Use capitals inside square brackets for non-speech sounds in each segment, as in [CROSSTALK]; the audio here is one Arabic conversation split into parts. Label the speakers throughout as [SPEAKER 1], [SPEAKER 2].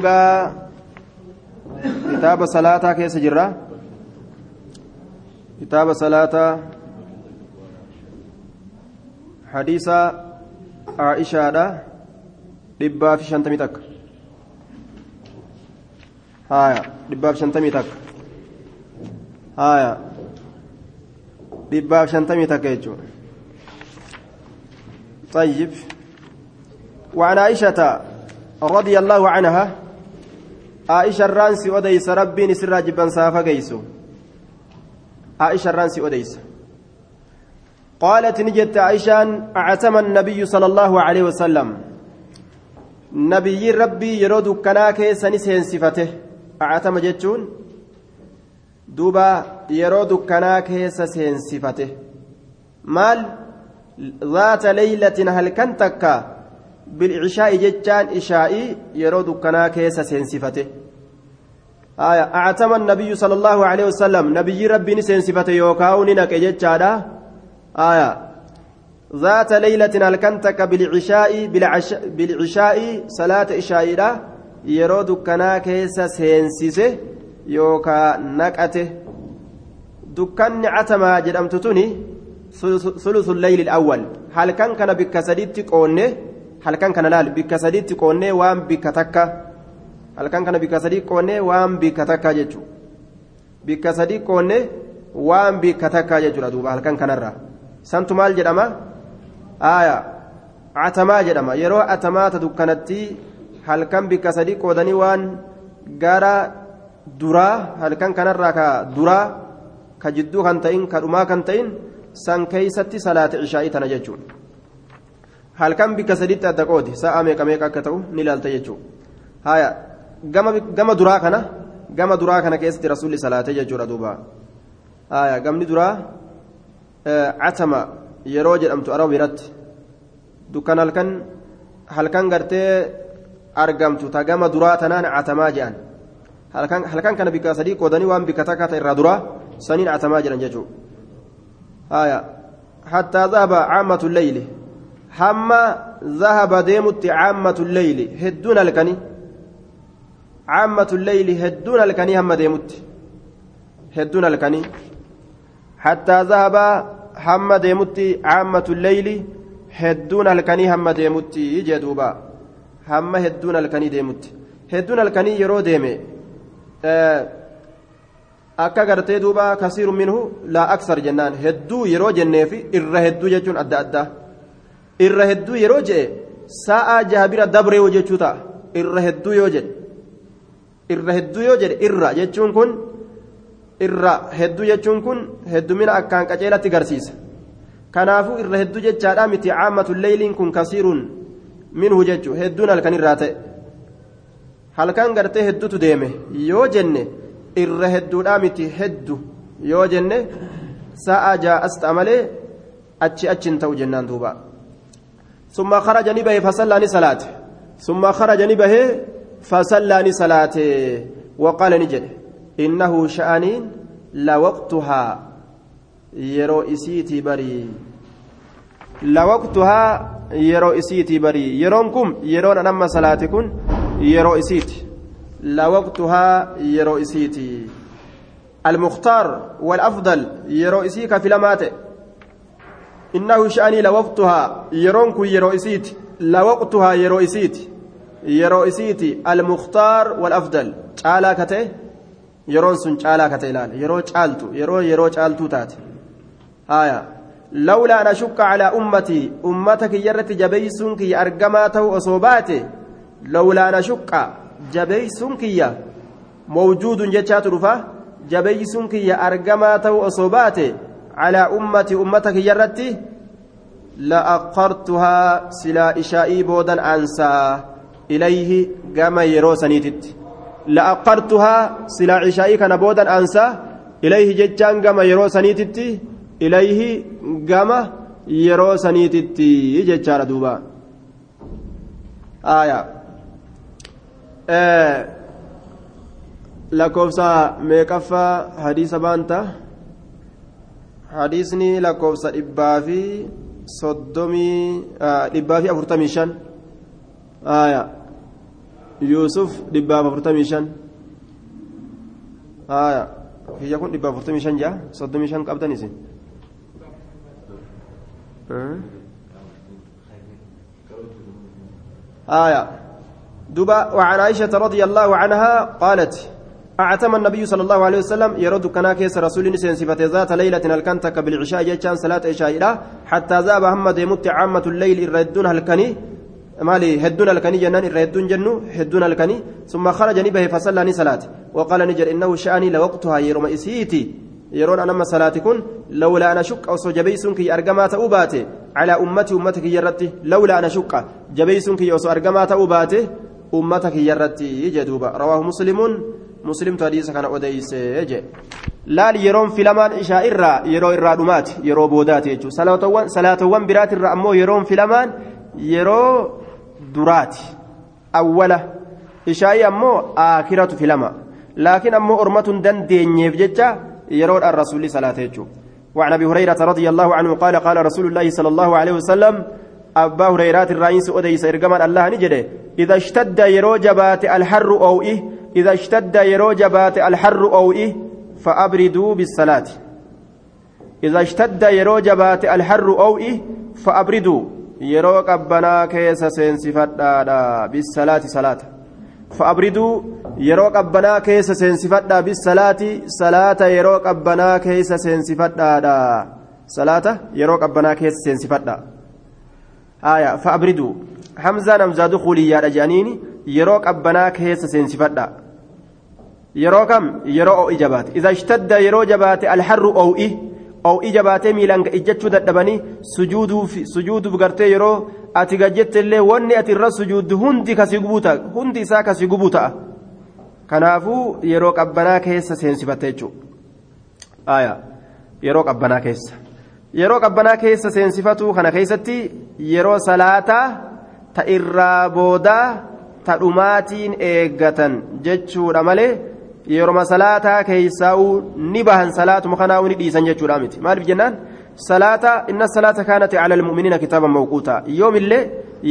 [SPEAKER 1] dhugaa kitaaba salaataa keessa jirra kitaaba salaataa hadiisa aishaadha dhibbaa fi shantamii takka haya dhibbaa fi shantamii takka haya dhibbaa fi shantamii takka jechuudha طيب وعن عائشة رضي الله عنها الرانسي أديس ربي نسر جبا سافا قيسو عائشة الرانسي أديس قالت نجت عائشة أعتم النبي صلى الله عليه وسلم نبي ربي يرود كناك سنسين صفته أعتم جتون دوبا يرود كناك سنسين صفته مال ذات ليلة هل كنتك بالعشاء جتان إشائي يرود كنا كيس سنسفته آية أعتم النبي صلى الله عليه وسلم. نبي ربي نسنسفته يوكاون نك جتادا آية ذات ليلة هل كنتك بالعشاء بالعشاء, بالعشاء صلاة إشاء يرود كنا كيس سنسسه يوكا نكأته دكان عتما جدمت توني ثلث الليل الأول. هل كان كان بك سديت بك سديت قوني وام بك تكا هل كان كان بك سديت قوني وام بك تكا جتو بك سديت قوني وام بك تكا جتو دوبا هل كان كان الرا سنت مال جدما آية عتما جدما يرو عتما تدكنتي هل كان بك سديت قودني وان غارا درا هل كان كان الرا كدرا كجدو كان تين كدما كان تين san keeysatti salaata ishaa'ii tana jechuun halkan bikka saditti adda qoodi sa'a meeqa meeqa akka ta'u ni ilaalta jechuun haya gama duraa kana gama duraa kana keessatti rasuulli salaate jechuudha duuba haya gamni duraa catama yeroo jedhamtu araba biratti dukkan halkan halkan gartee argamtu ta gama duraa tanaan catamaa jedhan halkan kana bikka sadii qoodanii waan bikka takka ta irraa duraa saniin catamaa jedhan jechuudha آية حتى ذهب عامة الليل حما ذهب ديمت عامة الليل هدون الكني عامة الليل هدون الكني هم ديمت هدون الكني حتى ذهب هم ديمت عامة الليل هدون الكني هم ديمت يجدوبا هم هدون الكني ديمت هدون الكني يرو ديمي آه akka gartee duuba kasiiru minhu laa aksar jennaan. Hedduu yeroo jenneefi irra hedduu jechuun adda addaa. Irra hedduu yeroo jedhe sa'a jaha bira dabree jechuu ta'a. Irra hedduu yoo jedhe irra hedduu yoo jedhe irra jechuun kun irra hedduu jechuun kun heddumina akkaan qaceelatti garsiisa. Kanaafuu irra hedduu jechaadha miti caammatu leeyliin kun kasiiruun minhu jechuu hedduun halkan irraa ta'e. Halkan gartee hedduutu deeme. Yoo jenne irra hedduudhaa miti heddu. Yoo jenne sa'a jaa'as ta'a malee achi achiin ta'u jennaan duuba ثم خرج نبه فصلى صلاته ثم خرج نبه فصلى صلاته وقال نجد إنه شأنين لوقتها يرو إسيتي بري. لوقتها يرو إسيتي بري. يرونكم يرون أنما صلاتكم يرو إسيتي. لوقتها يرو إسيتي. المختار والأفضل يرو إسيك في لماته. إنه شأني لوقتها يرونك يرو إسيتي لوقتها يرو إسيتي يرو إسيتي المختار والأفضل. تعالى كته يرون سن تعالى كته لال يرو تعالتو يرو يرو تعالتو تات آية لولا أن أشك على أمتي أمتك يرت جبيسنك أرجماته أصوباته لولا أن أشك jabeeysuun kiyya mawjuudun jechaa turufa jabeeysuun kiyya kiyya irratti la'aqqartuhaa silaa ishaa'ii boodan aansaa ilayhi gama yeroo saniititti la'aqqartuhaa silaa ishaa'ii kana boodan aansaa ilayhi jechaan gama yeroo saniititti ilayhi gama yeroo saniititti jechaadha duuba aayaa lakkoofsa meeqaffaa hadiisa baanta soddomii dhibbaa fi afurtamii shan yuusuf dhibbaaf afurtamii shan haya kiyya kun dhibbaaf afurtamii shan jaa soddomii shan qabdan isin آية دبا وعن عائشة رضي الله عنها قالت أعتم النبي صلى الله عليه وسلم يرد كنا كيس رسول نسين صفة ذات ليلة الكنتك بالعشاء جيشان صلاة عشاء حتى ذاب محمد يمت عامة الليل الردون هلكني مالي هدون الكني جنان الردون جنو هدون الكني ثم خرج نبه فصلى صلاة وقال نجر إنه شأني لوقتها يرم إسيتي يرون أنما صلاتكن لولا أنا شك أو جبيسن كي أرجما تأوباته على أمتي أمتك يرتي لولا أنا شك جبيسن كي أو أرجما تأوباته أمتك يرتي جدوبا رواه مسلم مسلم حديث كان أوديس يجي laal yeroon filamaan ishaa irraa yeroo irraa dhumaati yeroo boodaati jechuudha salaatawwan biraati irraa ammoo yeroon filamaan yeroo duraati awwala ishaa'ii ammoo aakiratu filama laakiin ammoo ormatuun dandeenyeef jecha يرون الرسول صلاة يجو وعن ابي هريره رضي الله عنه قال قال رسول الله صلى الله عليه وسلم أبا هريرة الرئيس أديس إرجمان الله نجده إذا اشتد يرو جبات الحر أو إيه إذا اشتد يرو جبات الحر أو إيه فأبردوا بالصلاة إذا اشتد يرو جبات الحر أو إيه فأبردوا يرو قبنا كيس سنسفت بالصلاة صلاة فأبردوا yeroo qabbanaa keessa seensifadhaa bisalaati salaata yeroo qabbanaa keessa seensifadhaadha salaata yeroo qabbanaa keessa seensifadha haya fa'abriduu hamzaan hamzaa dukuuliyyaadha jedhaniini yeroo qabbanaa keessa seensifadha. Yeroo kam? Yeroo oo'i jabaate iza ishtadda yeroo jabaate alharru oo'i oo'i jabaatee miilaan ijjachuu dadhabanii sujuuduuf gartee yeroo ati gajjettellee wanni ati irra sujuuddu hundi kasii gubuu ta'a. Hundi isaa kasii gubuu kanaafuu yeroo qabbanaa keessa seensifatte jechuudha. Yeroo qabbanaa keessa. Yeroo qabbanaa keessa seensifatuu kana keessatti yeroo salaataa ta irraa boodaa ta dhumaatiin eeggatan jechuudha malee yeroo salaataa keessaa'uu ni bahan salaatuma kanaa'uu ni dhiisan jechuudha miti maaliif jennaan salaata inna salaata kaanati cala almu'miniina kitaaban mawquutaa yoomillee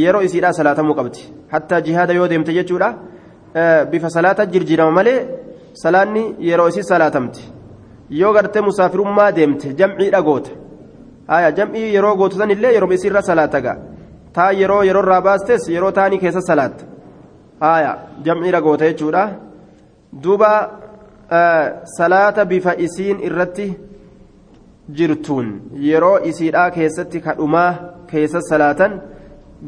[SPEAKER 1] yeroo isiidhaa salaatamuu qabdi hattaa jihaada yoo deemte jechuudha. bifa salaata jirjiirama malee salaanni yeroo isii salaatamti yoo gartee musaafirummaa deemte jam'ii dhagoota haya jam'ii yeroo gootutan illee yeroo isiirra salaataga taa yeroo yeroo irraa baastes yeroo taanii keessa salaatta haya jam'ii dhagoota jechuudha. Duuba salaata bifa isiin irratti jirtuun. Yeroo isiidhaa keessatti kadhumaa keessa salaatan.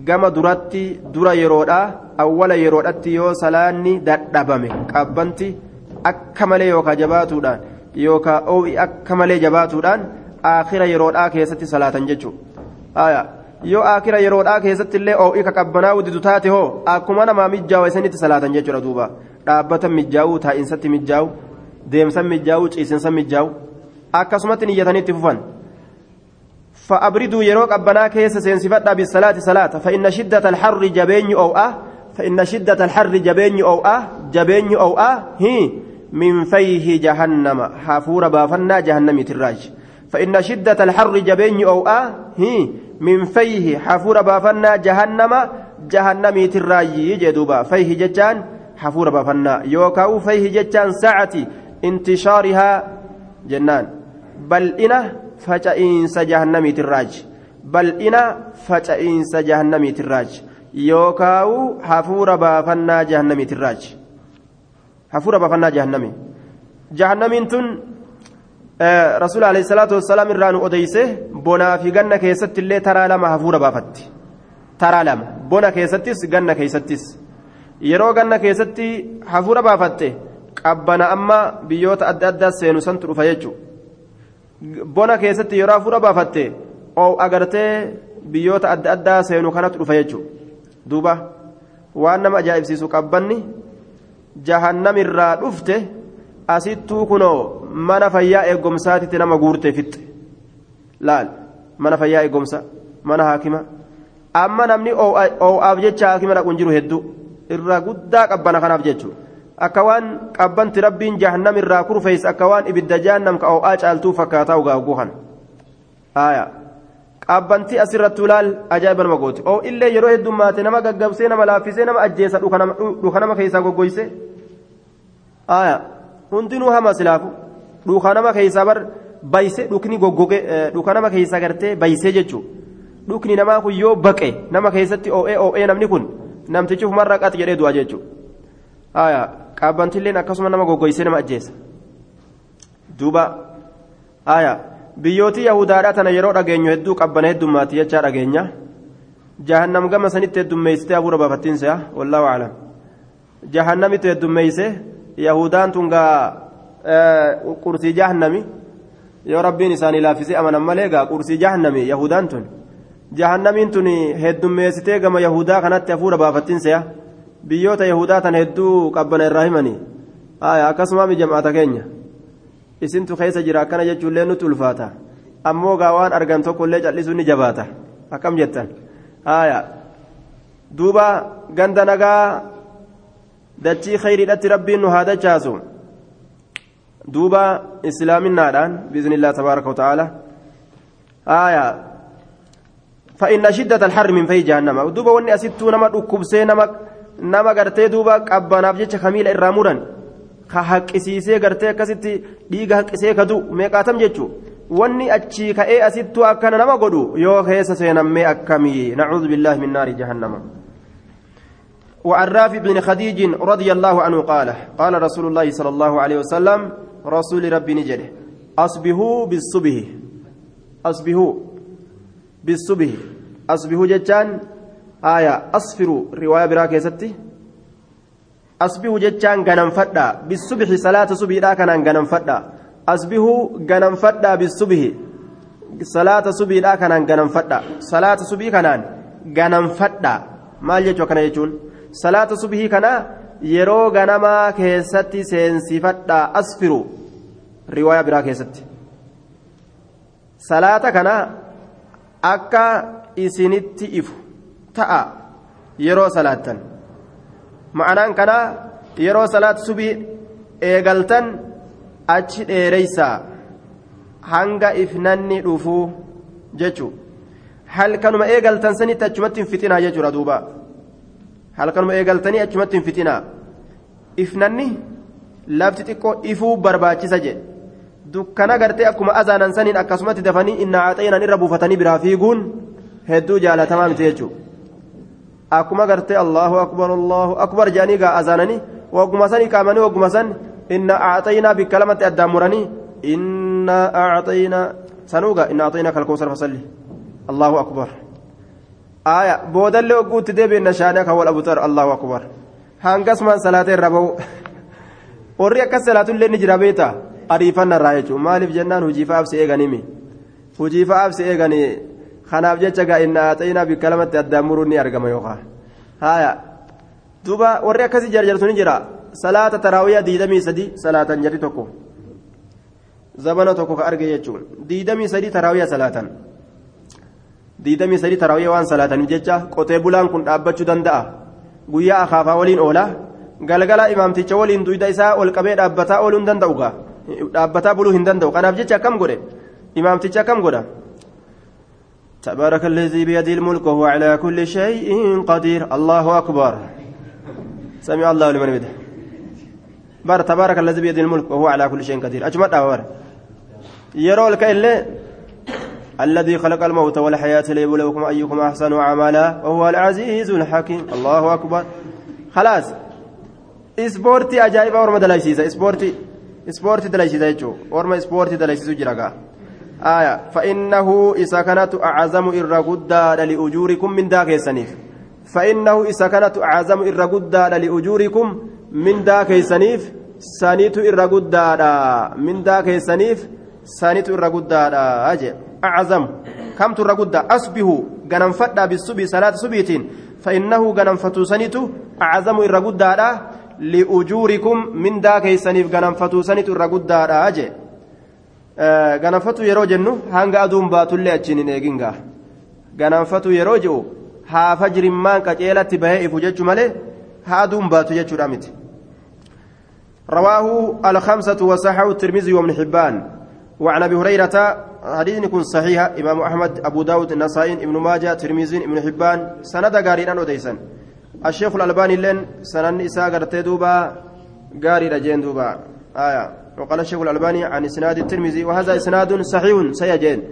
[SPEAKER 1] gama duratti dura yeroodhaa awwala yeroodhatti yoo salaanni dadhabame qabbanti akka malee yookaan jabaatuudhaan yookaan oo'i akka malee jabaatuudhaan aakhira yeroodhaa keessatti salaatan jechuudha yoo aakhira yeroodhaa keessatti illee oo'i ka qabbanaa wuditu taate hoo akkuma namaa mijjaawu isanitti salaatan jechuudha duuba dhaabbata mijjaa'uu taa'insatti mijjaa'u deemsan mijjaa'u ciisinsan mijjaa'u akkasumatti niyyatanitti fufan. فأبردوا يروق أبنا كيس سينسفتا بالصلاة صلاة فإن شدة الحر جبين أو أه فإن شدة الحر جبين أو أه جبين أو أه هي من فيه جهنم بافنا جهنم تراج فإن شدة الحر جبين أو أه هي من فيه حافور بافنا جهنم جهنم تراج جدوبا فيه ججان حافور بافنا يوكاو فيه ججان ساعة انتشارها جنان بل إنه faca'iinsa jahannamiitirraaj bal'ina faca'iinsa jahannamiitirraaj yookaawu hafuura baafannaa jahannamiitirraaj hafuura baafannaa jahannami jahannamiin tun rasuul alayhi salaatu wassalaam irraa nu odeyse bonaa fi ganna keessatti illee taraa lama hafuura baafatti. Taraa lama. Bona keessattis ganna keessattis. Yeroo ganna keessatti hafuura baafatte qabbana amma biyyoota adda addaa seenu santu dhufa jechuudha. Bona keessatti yeroo hafuura baafatte oo agartee biyyoota adda addaa seenu kanatti dhufa jechuudha. Duuba. Waan nama ajaa'ibsiisu qabbanni jahannamirraa dhufte asittuu kunoo mana fayyaa eegumsaatitti nama guurtee fixxe laal mana fayyaa eegumsa mana haakima. Amma namni oo'aaf jecha haakima dhaquun jiru hedduu. Irraa guddaa qabbana kanaaf jechuudha. akka waan qabbanti rabbiin jahannam irraa kurfees akka waan ibidda jahannam ka oo'aa caaltuu fakkaataa ugaa guhan aya qaabbantii asirratti ulaal ajaa'iba nama gooti oo illee yeroo heddummaate nama gaggabsee nama laaffisee nama ajjeesa dhuka nama keessaa goggoyse? Aya hundinuu hama silaafu. Dhuka nama keessaa bar bayse dhukni goggoge dhuka nama keessaa gartee baysee jechuu dhukni namaa kun yoo baqe nama keessatti oo'ee oo'ee namni kun namtichi fumarraa qaxi jedhee du'a jechuu aya qaabbantilleen akkasuma nama goggoysee nama ajjeesa. Duuba. Aya biyyooti yahudaadhaa tana yeroo dhageenyu hedduu qabbana heddummaati jechaa dhageenya. Jahannam gama sanitti heddummeeysitee hafuura baafattiin se'a wallaahu aclam. Jahannamitti heddummeeyse yahudaan tun gaa qursii jahannami yoo rabbiin isaanii laaffisee amanan malee gaa qursii jahannami yahudaan tun jahannamiin tun heddummeessitee gama yahudaa kanatti hafuura baafattiin se'a biyyoota yahudaa tan hedduu qabbana irraa himanii akkasuma mijamaata keenya isintu keessa jira akkana jechuullee nutti ulfaata ammoo gaa waan argan tokkollee callisuun ni jabaata akkam jettan duuba ganda nagaa dachii khayriidhatti rabbiin nu haa dachaasu duuba islaaminaadhaan biiznillaa tabaaraka wataala haaya فإن شدة الحر من في جهنم دوبا وني أسيتو نما دكوبسي نما نما غرتي دوبا قبنا بجچ خميل الرامورن ka haqqisiisee gartee akkasitti dhiiga haqqisee kadu meeqaatam jechuun wanni achii ka'ee asittuu akkana nama godhu yoo keessa seenammee akkamii nacuudhu billaahi min naari jahannama وعن رافع بن خديج رضي الله عنه قال قال رسول الله صلى الله عليه وسلم رسول ربي نجده أصبحوا بالصبح أصبحوا بالصبح أصبحوا جتان آية أصفروا رواية براكة ستي asbihu jechaan ganamfadha bisubhi salaata subiidha kanaan ganamfadha asbihu ganamfadha bisubhi salaata subiidha kanaan ganamfadha salaata subii kanaan ganamfadha maal jechuu akkana jechuun salaata subhii kana yeroo ganamaa keessatti seensifadha. Asfiru riwaayaa biraa keessatti. Salaata kana akka isinitti ifu ta'a yeroo salaattan. Ma'anaan kanaa yeroo salaata subii eegaltan achi dheereysaa hanga ifnanni dhufuu jechuu halkanuma eegaltan sanitti achumatti hin fixinaa jechuudha duuba halkanuma eegaltanii achumatti hin fixinaa ifnanni lafti xiqqoo ifuu barbaachisa jedhe dukkana gartee akkuma azaanan saniin akkasumatti dafanii inna aaxeenan irra buufatanii biraa fiiguun hedduu jaalatamaa miti jechuudha. akkuma gartee allahu akbar allahu akbar jedhanii gaa azaananii wagguma sanii qaamanii wagguma san inna aaxaynaa bikka lamatti addaan muranii inna aaxaynaa sanuuga inna aaxaynaa kalkoosar fasalli allahu akbar aaya boodallee wagguutti deebiin shaanee kan wal abutar allahu akbar hangasumaan salaatee irra bahu warri akkas salaatullee ni jira beeta ariifanna irraa jechuun maaliif jennaan hujii fa'aaf si eeganimi hujii fa'aaf si eeganii kanaaf jecha gaa inna aaxaynaa bikka lamatti addaan muruun ni argama yookaan haaya duuba warri akkasii jarjartu ni jira salaata taraawiyyaa diidamii sadii salaatan jarri tokko zabana tokko ka arge jechuun diidamii sadii taraawiyyaa salaatan diidamii sadii taraawiyyaa waan salaataniif jecha qotee bulaan kun dhaabbachuu danda'a guyyaa akaafaa waliin oola galgala imaamticha waliin duyda isaa ol qabee dhaabbataa ooluu hin danda'u gaa dhaabbataa buluu hin danda'u kanaaf jecha akkam godhe imaamticha akkam godha تبارك الذي بيده الملك وهو على كل شيء قدير الله أكبر سمع الله لمن بده بار تبارك الذي بيده الملك وهو على كل شيء قدير أجمد أور يروا لك الذي خلق الموت والحياة ليبلوكم أيكم أحسن عملا وهو العزيز الحكيم. الله أكبر. خلاص. Ajaa'ibaa orma dalaysiisa ispoortii. Ispoortii dalaysiisa jechuun. Orma ispoortii dalaysiisu jira gaa. آية فإنه إذا كانت أعظم إرقدا لأجوركم من دا كيسنيف فإنه إذا كانت أعظم إرقدا لأجوركم من دا كيسنيف سانيت إرقدا من دا كيسنيف سانيت إرقدا أجي أعظم كم ترقدا أصبه غنم فدا بالصبي صلاة صبيتين فإنه غنم فتو سانيت أعظم إرقدا لأجوركم من دا كيسنيف غنم فتو سانيت إرقدا أجي gananfatu yeroo jennu hanga aduun baatullee achiin hin eegingaa gananfatu yeroo ji'u haafa jirimmaan qaceelatti bahee ifu jechuu malee haa aduun baatu jechuudha miti رواه الخمسة وصححه الترمذي وابن حبان وعن ابي هريرة حديثني كن صحيح إمام أحمد أبو داود النسائي ابن ماجه ترمذي ابن حبان سند غارينا وديسن الشيخ الألباني لين سنن إساء غرتي دوبا غاري رجين دوبا آية وقال الشيخ الألباني عن إسناد الترمذي وهذا إسناد صحيح سيجين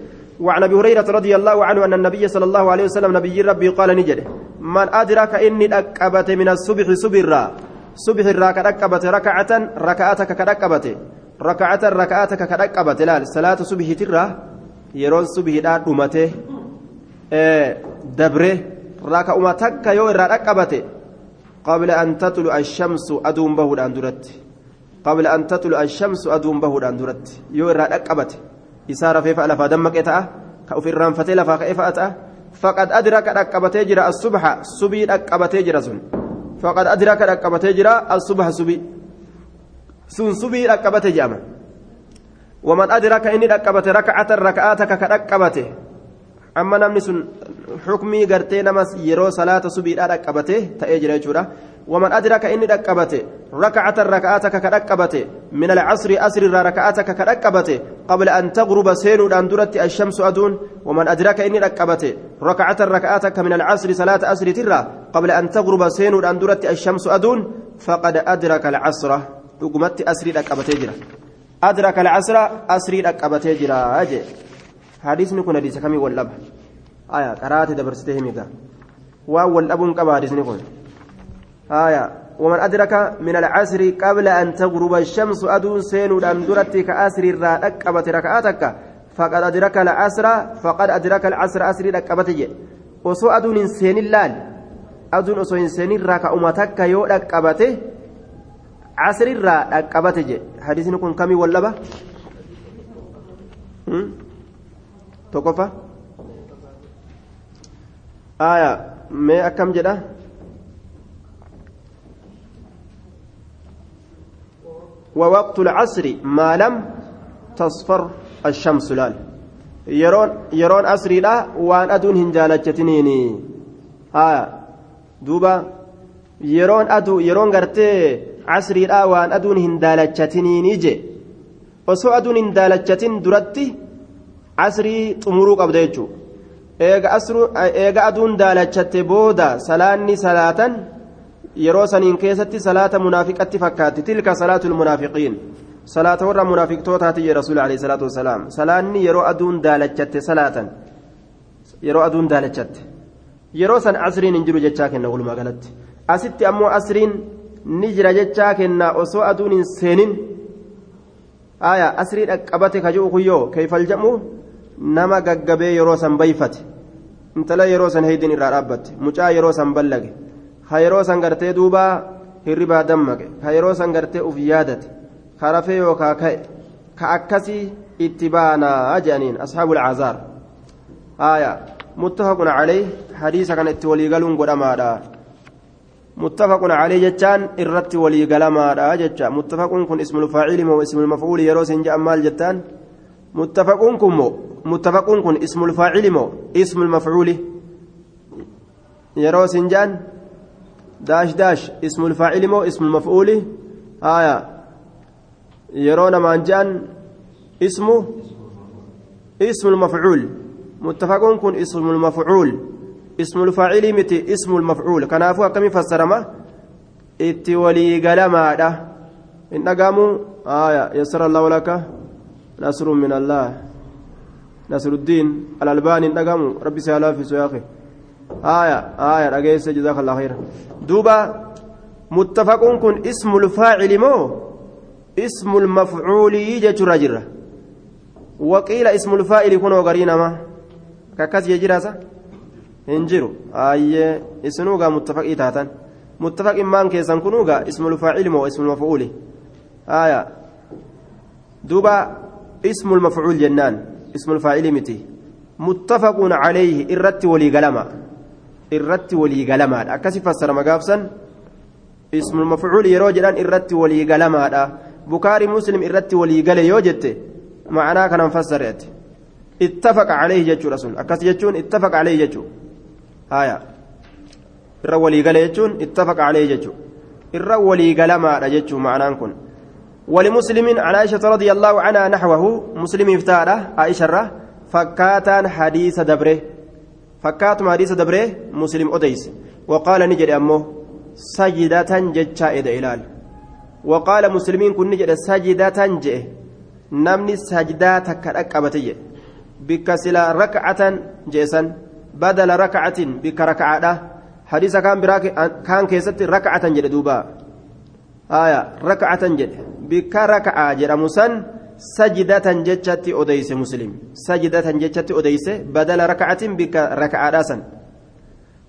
[SPEAKER 1] وعن ابي هريره رضي الله عنه ان النبي صلى الله عليه وسلم نبي ربي قال نجد من ادرك اني اكبت من الصبح صبرا صبح الراك اكبت ركعه ركعتك كدكبت ركعه ركعتك كدكبت لا صلاه صبح ترى يرون صبح دا دمته دبره ركعه تك يو ركعبت قبل ان تطلع الشمس ادوم بهود اندرت قبل ان تطلع الشمس ادوم بهود اندرت يو isaa rafeefa lafaa dammaqee ta'a ka of irraanfatee lafaa ka'ee fa'a ta'a faqad adraka dhaqqabatee jira asubha subii dhaqqabatee jira sun faqad adraka dhaqqabatee jira asubha subii sun subii dhaqqabate jedhama waman adraka inni dhaqqabate raka'atan raka'aataka ka dhaqqabate amma namni sun xukmii gartee namas yeroo salaata subiidhaa dhaqqabate ta'ee jira jechuudha ومن أدرك إني ركبته ركعة ركعتك كركبته من العصر أسر ركعتك كركبته قبل أن تغرب سين أن درت الشمس أدون ومن أدرك إني ركبته ركعة ركعتك من العصر صلاة أسر ترى قبل أن تغرب سين أن درت الشمس أدون فقد أدرك العصر رقمت أسر ركبته جرا أدرك العصر أسر ركبته جرا أجي حديث نكون حديث كمي واللب آية قرأت دبرسته ميقا وأول أبن قبا حديث نكون آية ومن أدرك من العصر قبل أن تغرب الشمس أدون سين درت كأسر الرأكبة ركعتك فقد أدرك العصر فقد أدرك العصر أسر ركبته وسو أدون سين اللال أدون أسو سين ركعتك يو عصر الرأكبته حديث نكون كمي واللبة تقفى آية ما أكم جدا ووقت العصر ما لم تصفر الشمس لال يرون يرون أسري لا وان أدون هنجالتشتنيني ها دوبا يرون أدو يرون غرتي عصري لا وان أدون هندالتشتنيني جي osoo aduun hin daalachatin duratti asrii xumuruu qabda jechuudha eega aduun daalachatte booda salaanni salaatan yeroo saniin keessatti salaata munaafiqatti fakkaatti tilka salaatul munaafiqiin salaata warra munaafiqtootaati jee rasuul alayhi salaatu wasalaam salaanni yeroo aduun daalachatte salaatan yeroo aduun daalachatte yeroo san asriin hin jiru jechaa kenna walumaa galatti asitti ammoo asriin ni jira jechaa kenna osoo aduun hin seenin aya asrii dhaqqabate kajuu kuyyoo keeyfal jedhamu nama gaggabee yeroo san bayfate intala yeroo san heydin irraa dhaabbatte mucaa yeroo san ballage ka yeroo san gartee duuba hirribaa dammaqe ka yeroo san gartee uf yaadate ka yookaa ka'e ka akkasii itti baanaa jedhaniin asxaabu alcazaar aya muttafaqun calayh hadiisa kana itti waliigaluun godhamaadha متفق عليه جتان إرت ولي قلما جتا. متفق كن اسم الفاعل مو اسم المفعول يروس إن مال جتان. متفق كن متفق كن اسم الفاعل اسم المفعول يروس جان. داش داش. اسم الفاعل اسم المفعول. آية. يرون من جان. اسمه اسم المفعول. متفق كن اسم المفعول. اسم الفاعل متي اسم المفعول. كنافو كم فسرما. إتي ولي قلما إن قاموا آية. يسر الله لك. نصر من الله. نصر الدين. الألباني إن قاموا ربي سهلا في سياقه. آية. آية. رجيس جزاك الله خير. دوبا. متفق كن. اسم الفاعل مو؟ اسم المفعول يجي رجرة وقيل اسم الفاعل كن وقرينا ما ككاس يجراسه hin jiru ayyee isinuugaa muttafaqii taatan muttafaqin maan keessan kunuugaa ismul faacili aya duuba ismul mafcuul jennaan ismul faacili miti muttafaqun calayhi irratti walii galama irratti walii galamaadha akkasi fassarama gaafsan ismul mafcuul yeroo jedhan irratti walii galamaadha bukaari muslim irratti walii gale yoo jette ma'anaa kanan fassareeti ittafaqa calayhi jechuudha sun akkas jechuun ittafaqa calayhi jechuudha haya irra waliigale jechuun ittafaqa calee jechuun irra waliigalamaadha jechuun ma'anaan kun ولمسلم عن عائشة رضي الله عنها نحوه مسلم افتاده عائشة hadiisa dabre fakkaatuma hadiisa dabre muslim odeyse waqaala ni jedhe ammoo sajidatan jechaa eda ilaal waqaala muslimiin kun ni jedhe sajidatan jedhe namni sajdaa takka dhaqqabate jedhe bikka badala rakcatin bikka rakcaadha hadiisa kaan biraa kaan keessatti rakcatan jedhe duuba aya rakcatan jedhe bikka rakcaa jedhamu san sajidatan jechatti odeyse muslim sajidatan jechatti odeyse badala rakcatin bikka rakcaadha san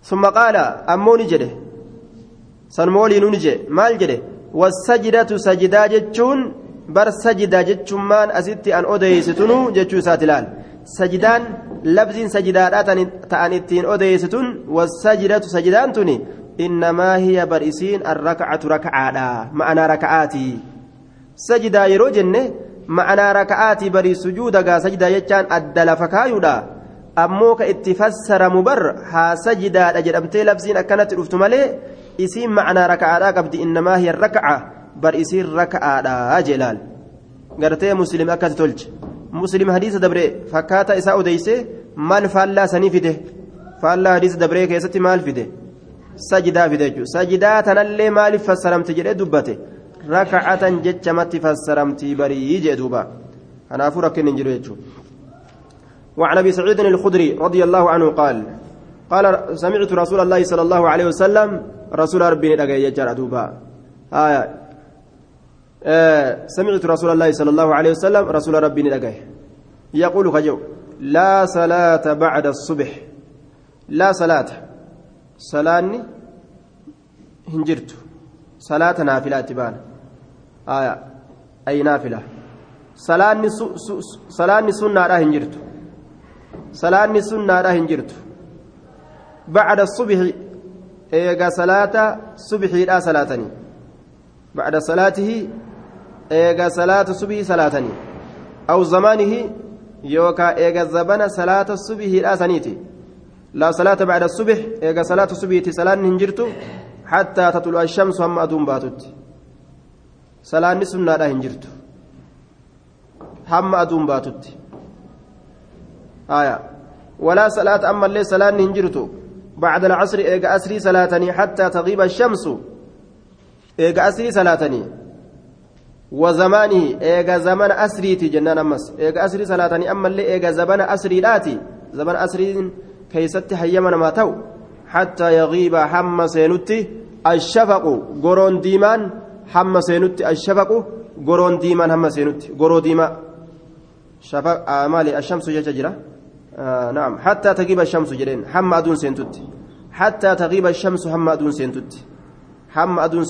[SPEAKER 1] ثم قال أموني جده سنمولي نونجي مال جده والسجدة سجدا جتشون بر سجدا جتشون مان أزدت أن أديستنو جتشو ساتلال سجدان لفظ سجدات تأن اتين أديستن والسجدة سجدان تني إنما هي برئسين الركعة ركعة معنا ركعاتي سجدا يرو جنة معنا ركعاتي بري سجودا سجدا يجان أدل فكايودا ammoo ka itti fassaramu bar haa sajidaadha jedhamtee labsiin akkanatti dhuftu malee isiin macnaa raka'aadhaa qabdi innamaa hiya raka'a bar isiin raka'aadha jeelaal gartee muslim akkasi tolche isaa odeyse maal faallaa sanii fide faallaa hadiisa dabree keessatti maal fide sajidaa fide jechuudha sajidaa tanallee maaliif fassaramti jedhee dubbate raka'atan jechamatti fassaramti barii jee duuba kanaafuu rakkin hin jiru jechuudha. وعن ابي سعيد الخدري رضي الله عنه قال قال سمعت رسول الله صلى الله عليه وسلم رسول ربي ندغ يجر دوبا آية آه سمعت رسول الله صلى الله عليه وسلم رسول ربي ندغ يقول خجو لا صلاة بعد الصبح. لا صلاة. صلاني هنجرت. صلاة نافلة تبان. آية أي نافلة؟ صلاني صلاني سنة هنجرت. salaanni sunnaadha hin jirtu bacda subxi eega salaata subxiidha salaatanii bacda salaatihi eega salaata subhii salaatanii aw zamaanihi yookaa eega zabana salaata subhiidha saniiti laa salaata bacda subx eega salaata subhiiti salaanni hin jirtu xattaa taxulu ashamsu hamma aduun baatutti salaanni sunnaadha hin jirtu hamma aduun baatutti ولا صلاة أما اللي صلاة هنجرتو بعد العصر إيجا أسري صلاتني حتى تغيب الشمس إيجا أسري صلاتني وزمانه إيجا زمن أسريتي جنان أمس. إيجا أسري صلاتني أما اللي إيجا زمن أسري لاتي زمن أسري كيست حيمنا ما تو حتى يغيب حم سينتي الشفق. قرون ديمان حم سينتي الشفق. قرون ديمان حم سينتي قرو ديما. شفق آه مالي الشمس ججرة آه نعم. حتى تغيب الشمس جرين. حم أدون سنتت حتى تغيب الشمس حم أدون سنتت حم أدون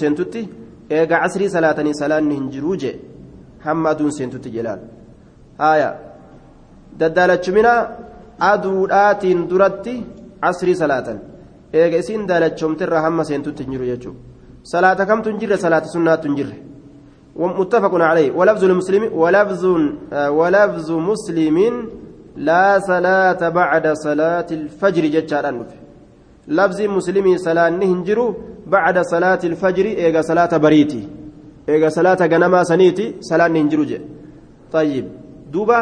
[SPEAKER 1] سنتت إيجا عصري صلاتني صلاة هنجروجة حم أدون سنتت جلال آية ددالة منا أدوات درتي عصري صلاة إيجا إسين دالة شمتر حم سنتت هنجرو يجو صلاة كم تنجر صلاة سنة تنجر ومتفق عليه ولفظ المسلم ولفظ ولفظ مسلم لا صلاة بعد صلاة الفجر جتشاران لفظ مسلم صلاة نهنجرو بعد صلاة الفجر إيغا صلاة بريتي إيغا صلاة غنما سنيتي صلاة نهنجرو جي طيب دوبا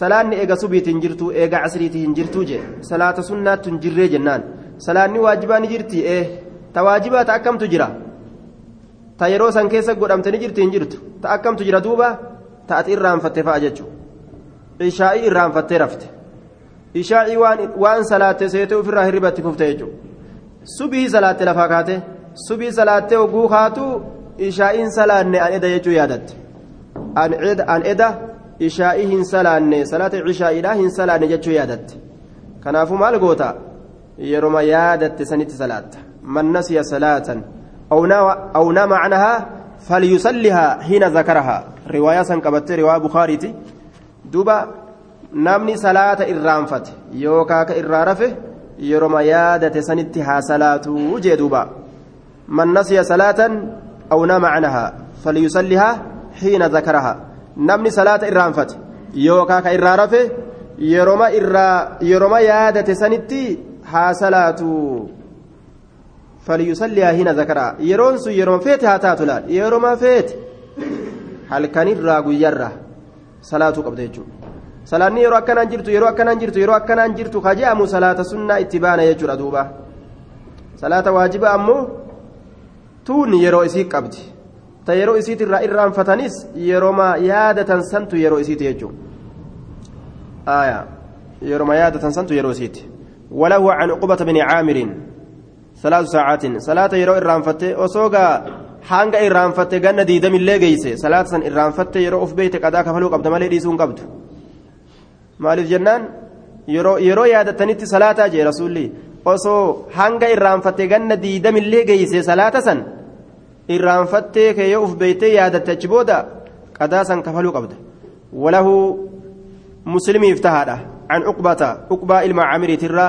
[SPEAKER 1] صلاة إيغا سبيت هنجرتو إيغا عصريتي هنجرتو جي صلاة سنة تنجري جنان صلاة واجبان جرتي إيه تواجبات أكم تجرى godhamtanii jirti hin jirtu ta akkamtu jira duuba ta ati irraanfatte fa'a jechuudha ishaa'ii irraanfattee rafte ishaa'ii waan salaatte seetee ofirraa hirribatti kufte jechuudha subii salaatte lafaa kaate subii salaattee oguu kaatu ishaa'iin salaanne an eda jechuu yaadatte an eda ishaa'ii hin salaanne salaata ishaa'iidhaa hin salaanne jechuu yaadatte kanaafuu maal goota yeroma yaadatte sanitti salaatta man nasiya salaatan أو نام أو نام عنها فليصلها حين ذكرها رواية سنقبت رواية بخاري دوبا نامني صلاة إرانفت يوكاك إرارفه يرمى يادة سنتها صلاة وجه دوبا. من نسي صلاة أو نام عنها فليصلها حين ذكرها. نامني صلاة إرانفت يوكاك إرارفه يرمى إرا يرمى يادة سنتها صلاة فليصلي هنا ذكرها. يرون سو يرون فيت هاتاتو لا يرون ما فيت. هل كان الراغو يرى. صلاة قبل يجو salaanni yeroo akkanaan jirtu yeroo akkanaan jirtu yeroo akkanaan jirtu kaje'amu salaata sunnaa itti baana jechuudha duuba salaata waajiba ammoo tuun yeroo isii qabdi ta yeroo isiitirraa irraanfatanis yerooma yaadatan santu yeroo isiiti jechuudha yerooma yaadatan santu yeroo isiiti walahu can uqbata bini caamirin salaasu saacaatin salaata yeroo irraanfatte osoogaa hanga irraanfatte ganna diidamillee geeyse salaata san irraanfatte yeroo of beeyte qadaa kafaluu qabda malee dhiisuu hin qabdu maaliif jennaan yeroo yaadatanitti salaataa jee rasuulli osoo hanga irraanfatte ganna diidamillee geeyse salaata san irraanfattee kee yoo uf beeytee yaadatte achi booda qadaa san kafaluu qabda walahu muslimiif tahaadha عقبة عقبة إلما عامر ترى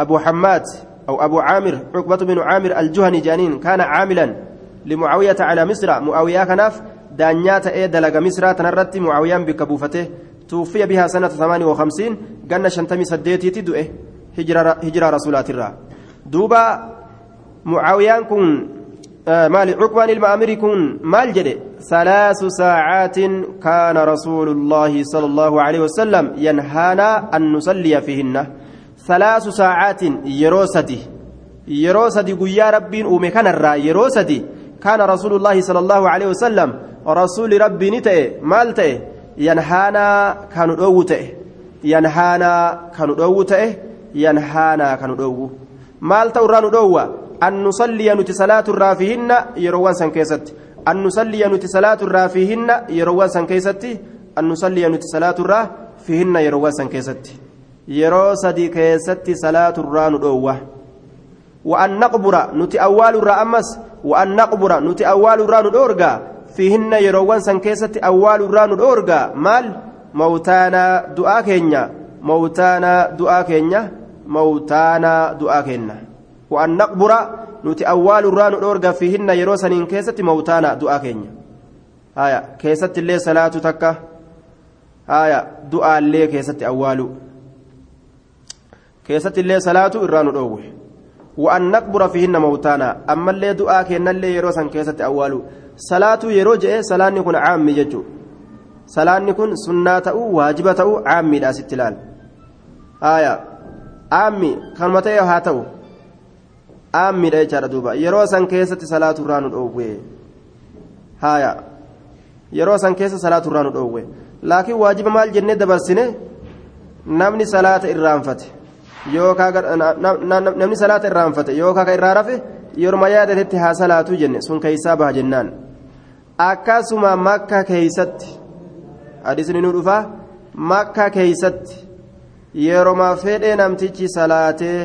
[SPEAKER 1] أبو حماد أو أبو عامر عقبة بن عامر الجهني جانين كان عاملا لمعاوية على مصر معاوية كناف دانيات إيه دلق مصر تنرت معاوية بكبوفته توفي بها سنة 58 قلنا شنتمي سديتي تدؤه هجرة هجرة رسولات الرا دوبا معاوية كن آه مال عقبان المأمري كن مال جدي ثلاث ساعات كان رسول الله صلى الله عليه وسلم ينهانا أن نصلي فيهن. ثلاث ساعات يروسدي. يروسدي قيا ربين أومي كان الرا يروسدي. كان رسول الله صلى الله عليه وسلم رسول ربي نتئ مال ينهانا كانوا دو تئ ينهانا كانوا دو تئ ينهانا كانوا دو مال تورانو دو أن نصلي نتي صلاة الرافهن يروان سن كيست أن نصلي نتي صلاة الرافهن يروان سن كيست أن نصلي نتي صلاة الرافهن يروان سن كيست yeroo sadii keessatti salaatu irraa nu dhoowwa. Nuti awwaalu irraa ammas wa'an naqbura nuti awwaalu irraa nu dhoorgaa? Fiihinna yeroowwan san keessatti awwaalu irraa nu dhoorgaa maal mawtaanaa du'aa keenya mawtaanaa du'aa keenya mawtaanaa du'aa keenya wa'an naqbura nuti awwaalu irraa nu dhoorgaa fiihinna yeroo saniin keessatti mawtaanaa du'aa keenya haya keessatti illee salaatu takka haya du'aallee keessatti awwaalu keessatti illee salaatu irraa nu dhoowwe wa'an naqbura fihinna mawtaana ammallee du'aa kennallee yeroo san keessatti awwaalu salaatu yeroo je'e salaanni kun caammi jechuu salaanni kun sunnaa ta'uu waajiba ta'uu caammiidha asitti ilaal haaya caammi kanuma ta'e haa ta'u caammiidha jechaadha duuba. Yeroo san keessatti salaatu irraa nu dhoowwe. Haaya yeroo san keessa salaatu irraa nu dhoowwe. Laakiin waajiba maal jennee dabarsine? Namni salaata irraanfate namni salaata irraanfate yookaan ka irraa rafe yeroo yaadatetti haa salaatu jenne. Sun keessaa baha jennaan akkasuma makka keeysatti hadiisni nu dhufaa makka keeysatti yeroma fedhe namtichi salaatee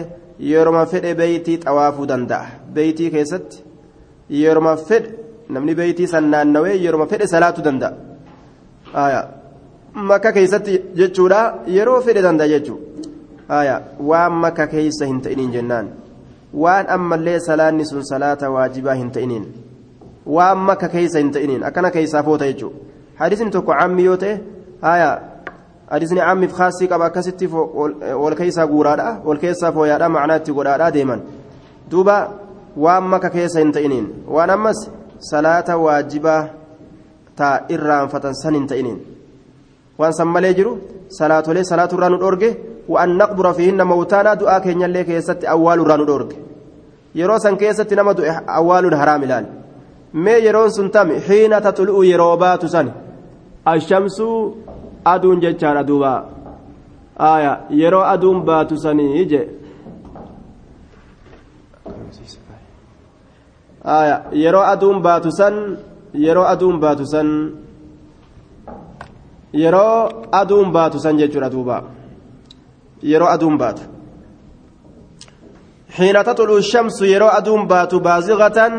[SPEAKER 1] yeroma fedhe beeytii xawaafuu danda'a beeytii keessatti yeroma fedhe namni beeytii san naannawee yeroma fedhe salaatu danda'a makka keeysatti jechuudha yeroo fedhe danda'a jechuudha. waan makka keeysa hin ta'iniin jennaan waan ammallee salaanni sun salaata waajibaa hin ta'iniin waan makka keeysa hin ta'iniin akkana keeysaaf oota jechuu hadisni tokko cammi yoo ta'e aya hadisni cammiif kaasii qaba akkasitti wal keeysaa guuraadha wal keessaa fooyaadha macnaa itti godhaadha deeman duuba waan makka keessa hin ta'iniin waan ammas salaata waajibaa taa irraanfatan san hin ta'iniin waan san malee jiru salaatolee salaaturraa nu dhorge وأن نقبر فيهن موتانا دعاء كينيا اللي كيست أول رانو دورك يرو سن كيست نما أول حرام لال ما يرون سنتم حين تطلع يروبات سن الشمس أدون جتشار دوبا آية يرو أدون بات سني يجي آية يرو أدون بات سن يرو أدون بات سن يرو أدون بات سن جتشار دوبا yeroo aduun baatu xiina taxulu shamsu yeroo aduun baatu baaziqatan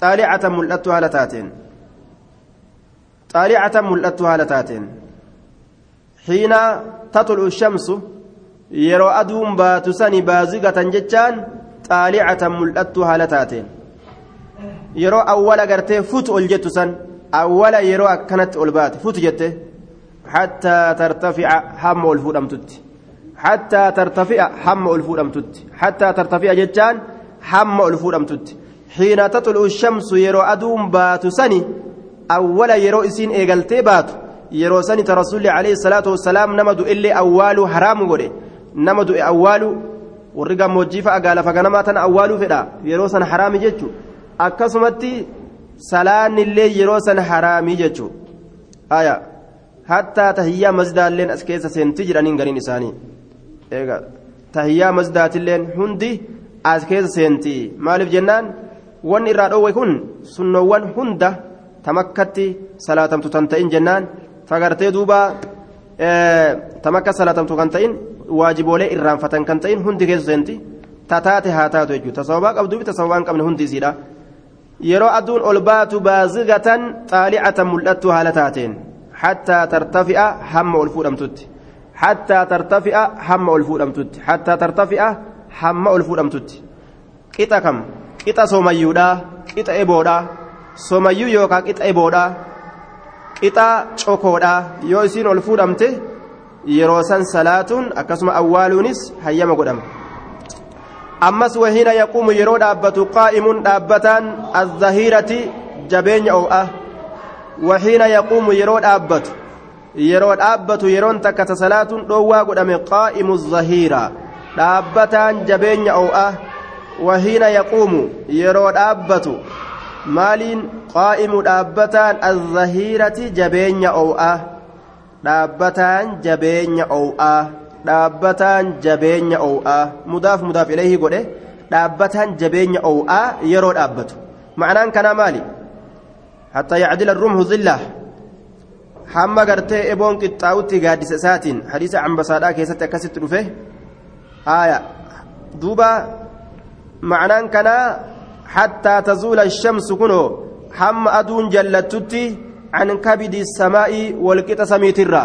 [SPEAKER 1] xaalicatan mul'attu haala taateen xaalicatan mul'attu haala taateen xiina taxulu shamsu yeroo aduun baatu sani baaziqatan jechaan xaalicatan mul'attu haala taateen yeroo awwala gartee futu ol jettu san awwala yeroo akkanatti ol baate futu jette حتى ترتفع هم الفودمتت حتى ترتفع هم الفودمتت حتى ترتفع جتان هم الفودمتت حين تطلع الشمس يرو أدوم بات سني أول يرو إسين إيغلتي بات yeroo sanita rasuulli alayhi salaatu wassalaam nama du'ellee awwaaluu haraamu godhe nama du'e awwaaluu warri gammoojjii fa'a gaalafa ganamaa tana awwaaluu fedha yeroo san haraami jechu akkasumatti salaannillee yeroo san haraamii jechu aya hattaa tahiyyaa masdaalleen as keessa seentii jedhaniin gariin isaanii eega tahiyyaa masdaatilleen hundi as keessa seentii maaliif jennaan wanni irraa dhoowwe kun sunnoowwan hunda tamakkatti salaatamtu tan ta'in jennaan fagartee duuba tamakka salaatamtu kan ta'in waajiboolee irraanfatan kan ta'in hundi keessa seenti tataate haa taatu jechuudha tasawabaa qabduufi tasawabaa hin qabne hundi isiidha yeroo aduun ol baatu baazigatan xaalicatan mul'attu haala taateen hattaa tartafi'a hamma ol fuudhamtutti hattaa tartafi'a hamma ol fuudhamtutti hattaa tartafi'a hamma ol fuudhamtutti qixa kam qixa soomayyuudha qixa eboodha soomayyuu yookaan qixa eboodha qixa cokoodha yoo isiin ol fuudhamte yeroo san salaatuun akkasuma awwaaluunis hayyama godhama ammas wahiina yaquumu yeroo dhaabbatu qaa'imuun dhaabbataan azzahiirati jabeenya oo'a wahiina yaquumu yeroo dhaabbatu yeroo dhaabbatu yeroon takka ta salaatuun dhoowwaa godhame qaa'imu zahiira dhaabbataan jabeenya oo'a wahiina yaquumu yeroo dhaabbatu maaliin qaa'imu dhaabbataan azzahiirati jabeenya oo'a dhaabbataan jabeenya oo'a dhaabbataan jabeenya oo'a mudaaf mudaaf ilayhi godhe dhaabbataan jabeenya oo'a yeroo dhaabbatu ma'anaan kanaa maali hatta yacdila rumhu zillah hamma gartee eboon qixxaa'utti gaaddisa isaatiin hadiisa cambasaadhaa keessatti akkasitti dhufe haaya duuba ma'anaan kanaa hattaa tazuula shamsu kunoo hamma aduun jallattutti عن كبد السماء والقطة سميترا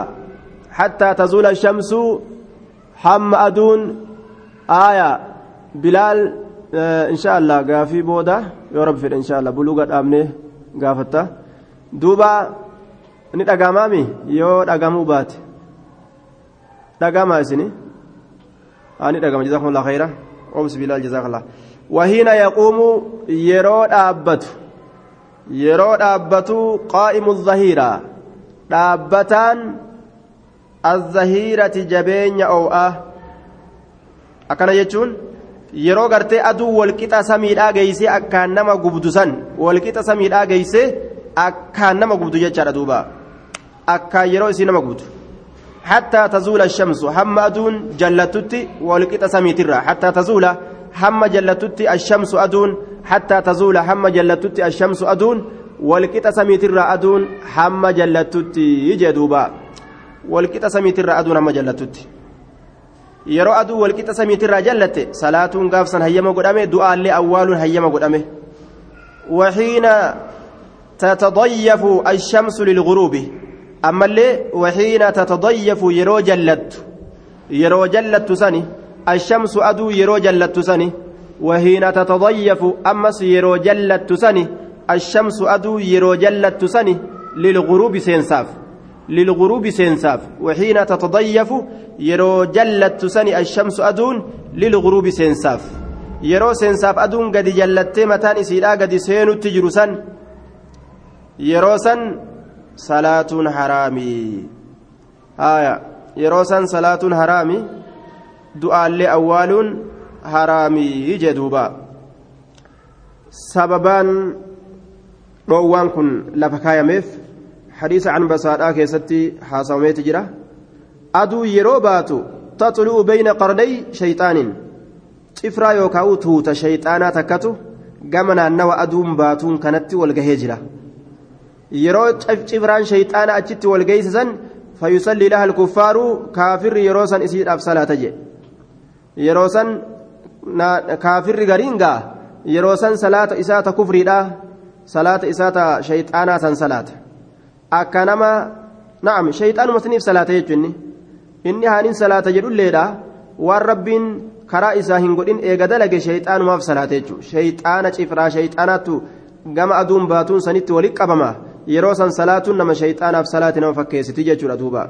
[SPEAKER 1] حتى تزول الشمس حم أدون آية بلال آه إن شاء الله قافي بودا يا رب في إن شاء الله بلوغة أمني قافتا دوبا ni dhagamaami yoo dhagamuu baate dhagamaa isini ani dhagama jazakumullah khayra obs bilaal jazakallah wahiina yaquumu yeroo dhaabbatu yeroo dhaabbatu qaa'imu zahiira dhaabbataan azzahiirati jabeenya oo'a akkana jechuun yeroo gartee aduu walqixa samiidhaa geeysee akkaan nama gubdu san walqixa samiidhaa geeysee akkaan nama gubdu jechaadha duuba akkaan yeroo isii nama gubdu حتى تزول الشمس هم أدون جلتت والقطة سميترا حتى تزول هم جلتت الشمس أدون حتى تزول هم جلتت الشمس أدون والقطة سميترا أدون هم جلتت يجدوبا والقطة سميترا أدون هم جلتت yeroo aduu walqixa samiitirraa jallatte salaatuun gaafsan hayyama godhame du'aallee awwaaluun hayyama godhame waxiina tatadayyafu ashamsu lilguruubi ammallee waxiina tatadayyafu yeroo jallattu yeroo jallattu sani ashamsu aduu yeroo jallattu sani waxiina tatadayyafu ammas yeroo jallattu sani ashamsu aduu yeroo jallattu sani lilguruubi seensaaf للغروب سينساف وحين تتضيف يرو جلت سني الشمس أدون للغروب سينساف يرو سينساف أدون قد جلت متان إسيلا قد سينو تجرسا يرو سن صلاة حرامي آية يرو سن صلاة حرامي دعاء لأوال حرامي جدوبا سببان روان كن لفكايا ميف حديث عن بساطة كيستي حاسوميت جرا أدو يروباتو تطلع بين قرني شيطان cifraa yookaan tuuta shayxaanaa takkatu gama naannawa aduun baatuun kanatti walgahee jira. Yeroo cifraan shayxaana achitti walgeeysisan fayyusallii laha alkuffaaru kaafirri yeroo san isiidhaaf salaata jedhe yeroo san kaafirri gariin gaa yeroo san salaata isaata kufriidha salaata isaata shayxaanaa san salaata akka nama na'am shayxaanuma siniif salaata jechuun inni haaniin salaata jedhulleedha waan rabbiin karaa isaa hin godhin eega dalage shayxaanumaaf salaata jechuudha shayxaana cifraa shayxaanaattu gama aduun baatuun sanitti walitti qabama yeroo san salaatuun nama shayxaanaaf salaati nama fakkeessiti jechuudha duuba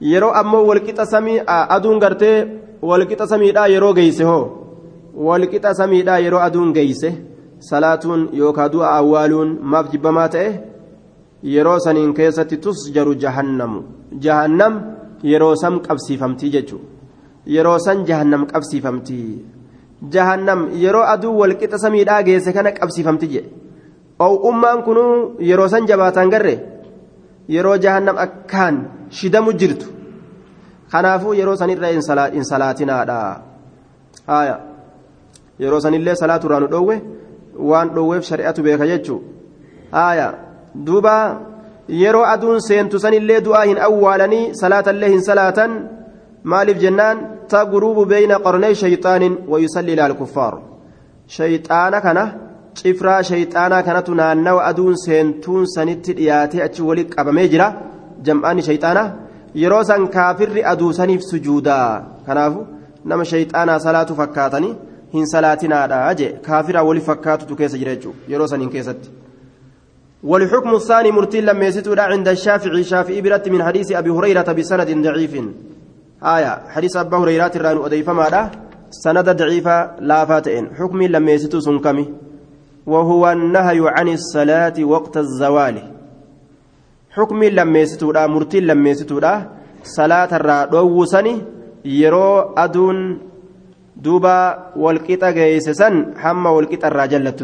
[SPEAKER 1] yeroo ammoo walqixa samii aduun gartee walqixa samiidhaa yeroo geeyse hoo walqixa samiidhaa yeroo aduun geeyse salaatuun yookaan du'a awwaaluun maaf jibbamaa ta'e yeroo saniin keessatti tusjaru jahannamu jahannam yeroo san qabsiifamtii jechuudha yeroo san jahannam qabsiifamtii jahannam yeroo aduu walqixa samiidhaa geesse kana qabsiifamti jedhe ummaan kunuu yeroo san jabaataan garre yeroo jahannam akkaan shidamu jirtu kanaafuu yeroo sanirra hin salaatinaadha haya yeroo sanillee salaaturraa nu dhoowwe waan dhoowweef shari'atu beeka jechuu haya duuba yeroo aduun seentu sanillee du'aa hin awwaalanii salaatallee hin salaatan maaliif jennaan taguruubu beeyna qornee shayxaanin wayusalli ilaal kuffaar shayxaana kana cifraa shayxaanaa kanatu naannawa aduun seentuun sanitti dhiyaatee achi wali qabamee jira jam'aanni shayxaanaa yeroo san kaafirri aduu saniif sujuudaa kanaafu nama shayxaanaa salaatu fakkaatanii hin salaatinaadha jee kaafiraa wali fakkaatutu keessa jira jechuudha yeroo saniin keessatti. والحكم الثاني مرتين لما يسيتودا عند الشافعي شافعي برت من حديث أبي هريرة بسند ضعيف آية حديث أبي هريرة الران أضيف ماذا سند ضعيفة لا فاتئن حكم لما يسيتو سنكمي وهو النهي عن الصلاة وقت الزوال. حكم مرتين لما يسيتودا صلاة الرادو سني يرو أدون دوبا والقطة جيسسن حما والقطة الراجلة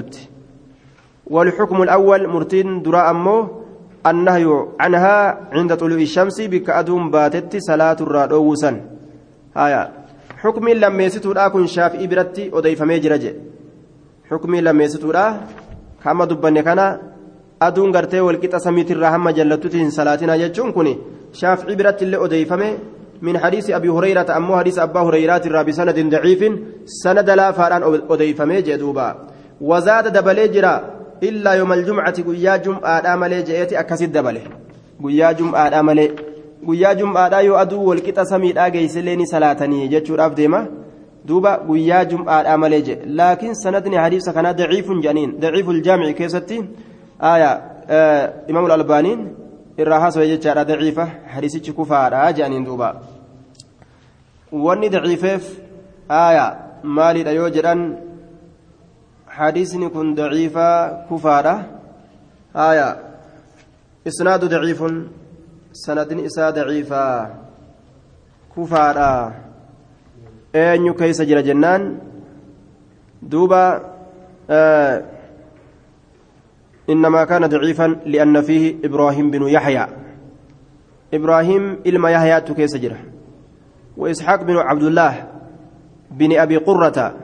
[SPEAKER 1] والحكم الأول مرتين دراء أمه النهي عنها عند طلوع الشمس بك أدوم باتت صلاة الرادو سن هايا. حكم لما يسيتودا كن شافئي برتي أضيف ميجرجي حكمي لما يسيتودا كما دبني كان أدون غرتي والقطة سميت الرحمة جلتوتين صلاتنا جتشون كوني شافعي برتي اللي أضيفمه من حديث أبي هريرة أمو حديث أبا هريرة الرابي سند ضعيف سند لا فاران أضيفمه جدوبا وزاد دبلي جرا إلا يوم الجمعة قيا جمعة آمالي جئتي أكسد دبلي قيا جمعة آمالي قيا جمعة يو أدو والقطة سميت آجيسليني صلاتني جتشور أبديما قيا جمعة آمالي جئ لكن سندني حديث كان ضعيف جنين ضعيف الجامع كيستي آية آه إمام الألبانين الرهاس ويجتشار ضعيفة حديث كفارة جانين دوبا wanni daciifeef aaya maaliidha yoo jedhan? Hadiisni kun daciifaa kufaadha. Isnaadu daciifun sanadin isaa daciifaa kufaadha. Eenyu keeysa jira jennaan? Duuba إنما كان ضعيفا لأن فيه إبراهيم بن يحيى إبراهيم إلما يحيى تكيس جره وإسحاق بن عبد الله بن أبي قرة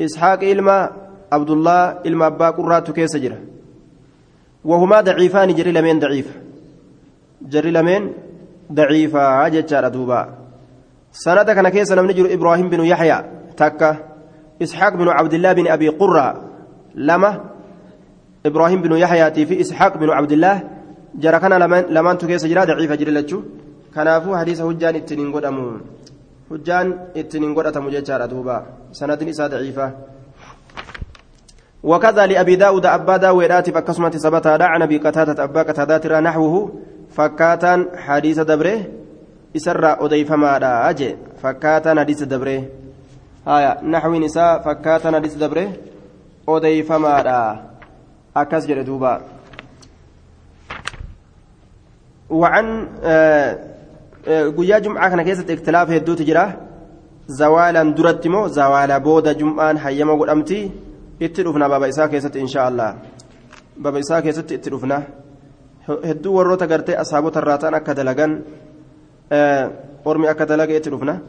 [SPEAKER 1] إسحاق إلما عبد الله إلما أبا قرة كيس جرة وهما ضعيفان جري لمن ضعيف جري لمن ضعيفة جتشار دوبا سند كان كيس نمنجر إبراهيم بن يحيى. تكا. إسحاق بن عبد الله بن أبي قرة. لما؟ إبراهيم بن يحيى في إسحاق بن عبد الله. جرى كان لمن لمن تكيس جرا ضعيفة جري لتشو kanaafuu hadiisa hujjaan ittiin hin godhamu hujjaan ittiin hin godhatamu jechaadha duuba sanadin isaa daciifa وكذا لأبي داود أبا داود فكسمة ثبتا عن أبي أبا قتادة نحوه فكاتا حديث دبره. أضيف ما أجي فكاتا حديث دبره آية نحو نساء فكاتا حديث دبره أضيف ما أكس جردوبا وعن آه guyyaa jum'aa kana keessatti ikhtilaafa hedduutu jira zawaalaan duratti moo zawaala booda jum'aan hayyama godhamti itti dhufna baba isaa keessatti insha baba isaa keessatti itti dhufna hedduu warroota gartee asaabota irraa ta'an akka dalagan akka dalaga itti dhufna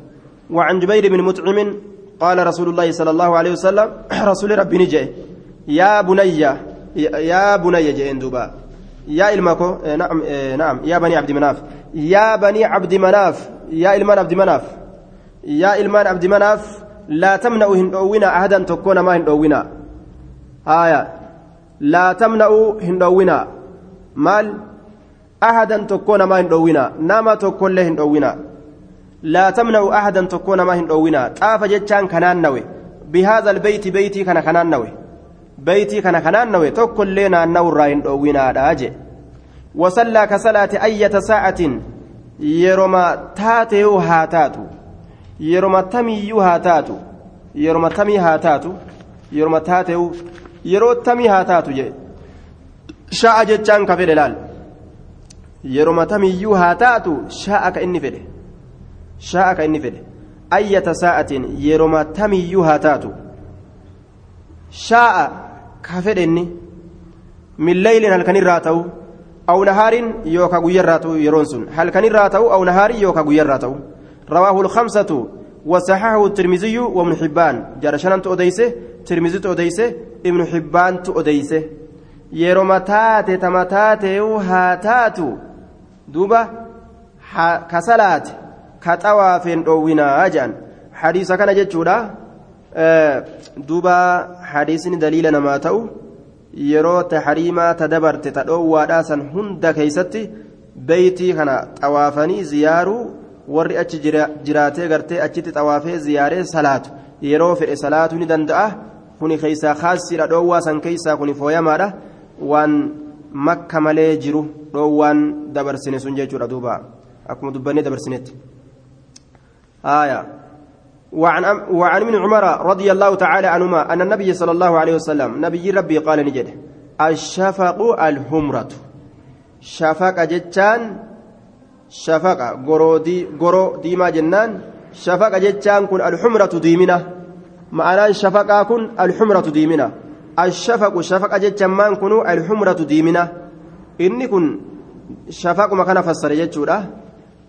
[SPEAKER 1] وعن جبير بن مطعم قال رسول الله صلى الله عليه وسلم [CLEARS THROAT] رسول ربي نجي. يا بني يا بني جئن دوبا يا إلمكو نعم نعم. يا بني عبد مناف. يا بني عبد مناف. يا إلمان عبد مناف. يا إلمان عبد مناف لا تمنعوا هندوينا أحدا تكون ما هندوينا آية. لا تمنعوا هندوينا مال؟ أحدا تكون ما هندوينا نما تكون له هندوينا. لا تمنعوا أحدا تكون ما هندوينا. طاف جتان كنان نوي. بهذا البيت بيتي كان كنان نوي. بيتي كان كنان نوي. تكون لنا نور هندوينا داجي. وصلى كصلاة أية ساعة. يرما تاتيو هاتاتو. يرما تميو هاتاتو. يرما تمي هاتاتو. يرما تاتيو. يرو تمي هاتاتو جي. شاء جتشان كفر لال yeroo matamiyyuu haa taatu shaa'a ka inni fedhe. Shaa'a ka inni fedhe. Ayyata saa'atiin yeroo matamiyyuu haa taatu. Shaa'a ka fedhenni millayliin halkanirraa ta'u awnahaariin yookaan guyyarraa ta'u yeroon sun. Halkanirraa ta'u awnahaarii yookaan guyyarraa ta'u. Rawaahu lkamsatu wasaxahahu tirmiziyyu wabnu xibbaan jara shanantu odeyse tirmizitu odeyse ibnu xibbaantu odeyse yeroo mataate tamataatee haa taatu. تاتي وهاتاتو دوبا كسلات كتواف أوينا أجان حديث كان جتشودا دوبا حديث دليل نما تأو yeroo tahriimaa ta dabarte ta dhoowwaadhaa san hunda keeysatti beeytii kana xawaafanii ziyaaruu warri achi jiraatee gartee achitti xawaafee ziyaaree salaatu yeroo fedhe salaatuu ni danda'a kuni keeysaa kaasiidha dhoowwaa san keeysaa kuni fooyamaadha waan makka malee jiru dhoowwaan dabarsine sun jechuudha duuba. Akkuma dubbannee dabarsinetti. آية وعن وعن ابن عمر رضي الله تعالى عنهما أن النبي صلى الله عليه وسلم نبي ربي قال نجد الشفق الحمرة شفق جتان شفق غرو دي غرو ديما جنان شفق جتان كن الحمرة ديمنا معنى شفق كن الحمرة ديمنا الشفق شفق جتان مان كن الحمرة ديمنا. إني كن شفق ما كان فسر جتشورا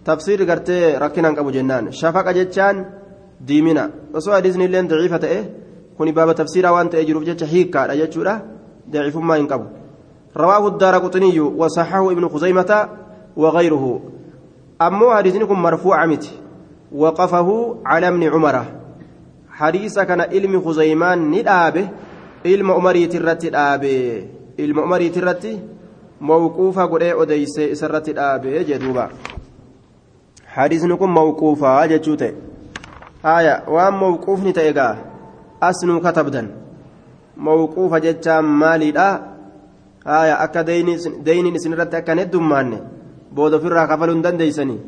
[SPEAKER 1] تفسير قرتي ركنا أبو جنان. شفق diimina osoo hadiisni illee daciifa ta'e kuni baaba tafsiiraa waan ta'ee jiruuf jecha hiikkaadha jechuudha daciifummaa hin qabu رواه الدار قطني وصححه ابن خزيمة وغيره. أمو حديثني كن مرفوع مت وقفه على ابن عمر حديث كان علم خزيمان ندابه. علم عمري ترتي دابه علم عمري ترتي موقوفة قد أديس سرتي دابه جدوبا حديثني كن موقوفة جتوته haya waan mawquufni ta'e gaa asnuu katabdan mawquufa jechaan maaliidha haya akka deyniin isinirratti akkan heddummaanne booda ofirraa kafaluu hin dandeeysanii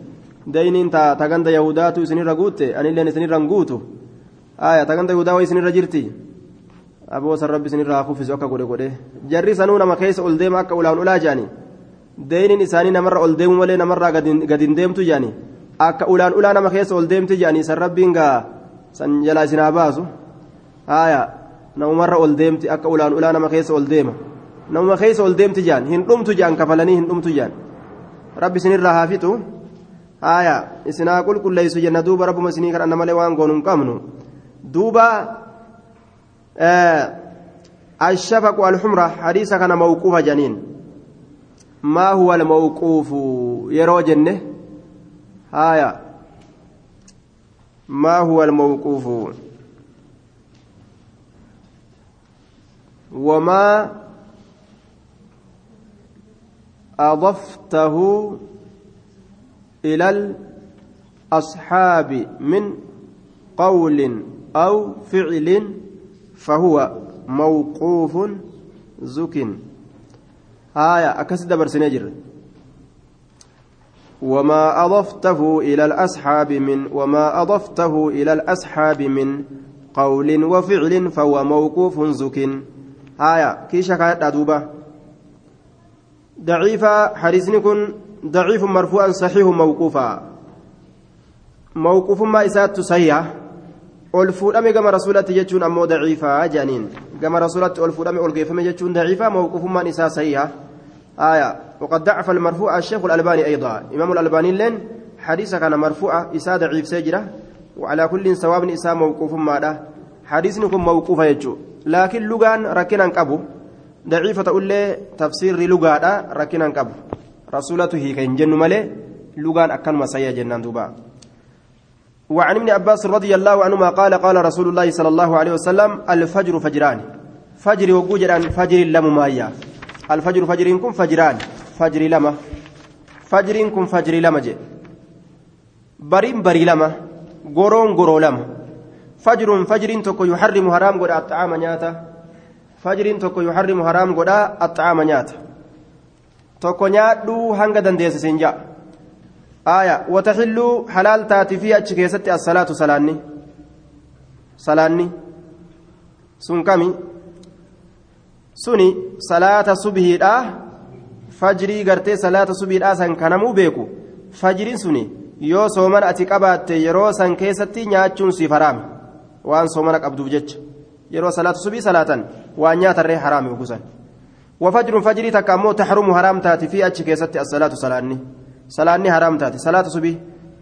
[SPEAKER 1] deyniin ta taganda yahudaatu isinirra guutte anilleen isinirra hin guutu haya taganda yahudaa way isinirra jirti aboosan rabbi isinirraa kuffisu akka godhe godhe jarri sanuu nama keessa ol deema akka ulaan ulaa jaani deyniin isaanii namarra ol deemu malee namarraa gad hin deemtu jaanii akka ulaan ulaa nama keessa ol deemti jedhanii san rabbiin gaa san jalaa isin haa baasu haaya namumarra ol deemti akka ulaan ulaa nama keessa ol deema namuma keessa ol deemti jedhan hin dhumtu jedhan kafalanii hin dhumtu jedhan rabbi isinirraa haa fixu haaya isinaa qulqulleessu jenna duuba rabbuma isinii kadhanna malee waan goonu hin qabnu duuba الشفق والحمرة حديث كان موقوف جنين. ما هو الموقوف؟ يرو جنة. آية. ما هو الموقوف؟ وما أضفته إلى الأصحاب من قول أو فعل فهو موقوف زك آية أكسد برسنجر وما أضفته إلى الأصحاب من وما أضفته إلى الأصحاب من قول وفعل فهو موقوف زك آية كيشا كانت أدوبة. ضعيفة حديثني كن ضعيف مرفوعا صحيح موقوفا. موقوف ما إسات صحيح. Ol fuudhame gama rasuulatti jechuun ammoo daciifaa jaaniin gama rasuulatti ol fuudhame ol geeffame jechuun daciifaa mawqufummaan isaa sahiha آية وقد ضعف المرفوع الشيخ الألباني أيضا إمام الألباني لين حديث كان مرفوع إساء ضعيف سجرة وعلى كل سواب إساء موقوف ماذا حديث نكون موقوف يجو لكن لغان ركنا قبو ضعيفة أولي تفسير لغادا ركنا قبو رسولته كان جن ملي لغان أكن مسيا جنان دوبا وعن ابن عباس رضي الله عنهما قال قال رسول الله صلى الله عليه وسلم الفجر فجران. فجر وجوجران فجر لم مايا. الفجر فجر كن فجران. فجر لما؟ فجر كن فجر لما جي بريم بري لما؟ غورون غورو لما. فجر فجر تكو يحرم حرام قد الطعام نياتا. فجر تكو يحرم حرام قد الطعام نياتا. تكو نيادو هنگا دنديس سنجا. آية وتحل حلال تاتي في أتشكيستي الصلاة صلاني صلاني سنكمي suni salaata subhiidha fajrii gartee salaata subiidhaa san kanamuu beeku fajriin suni yoo soomana ati qabaatte yeroo san keessatti nyaachuun siif haraami waan soomana qabduuf jecha yeroo salaata subii salaatan waan nyaatarree haraami ugusan وفجر فجري تكامو تحرم حرام تاتي في أتش كيستي الصلاة صلاني صلاني حرام تاتي صلاة صبي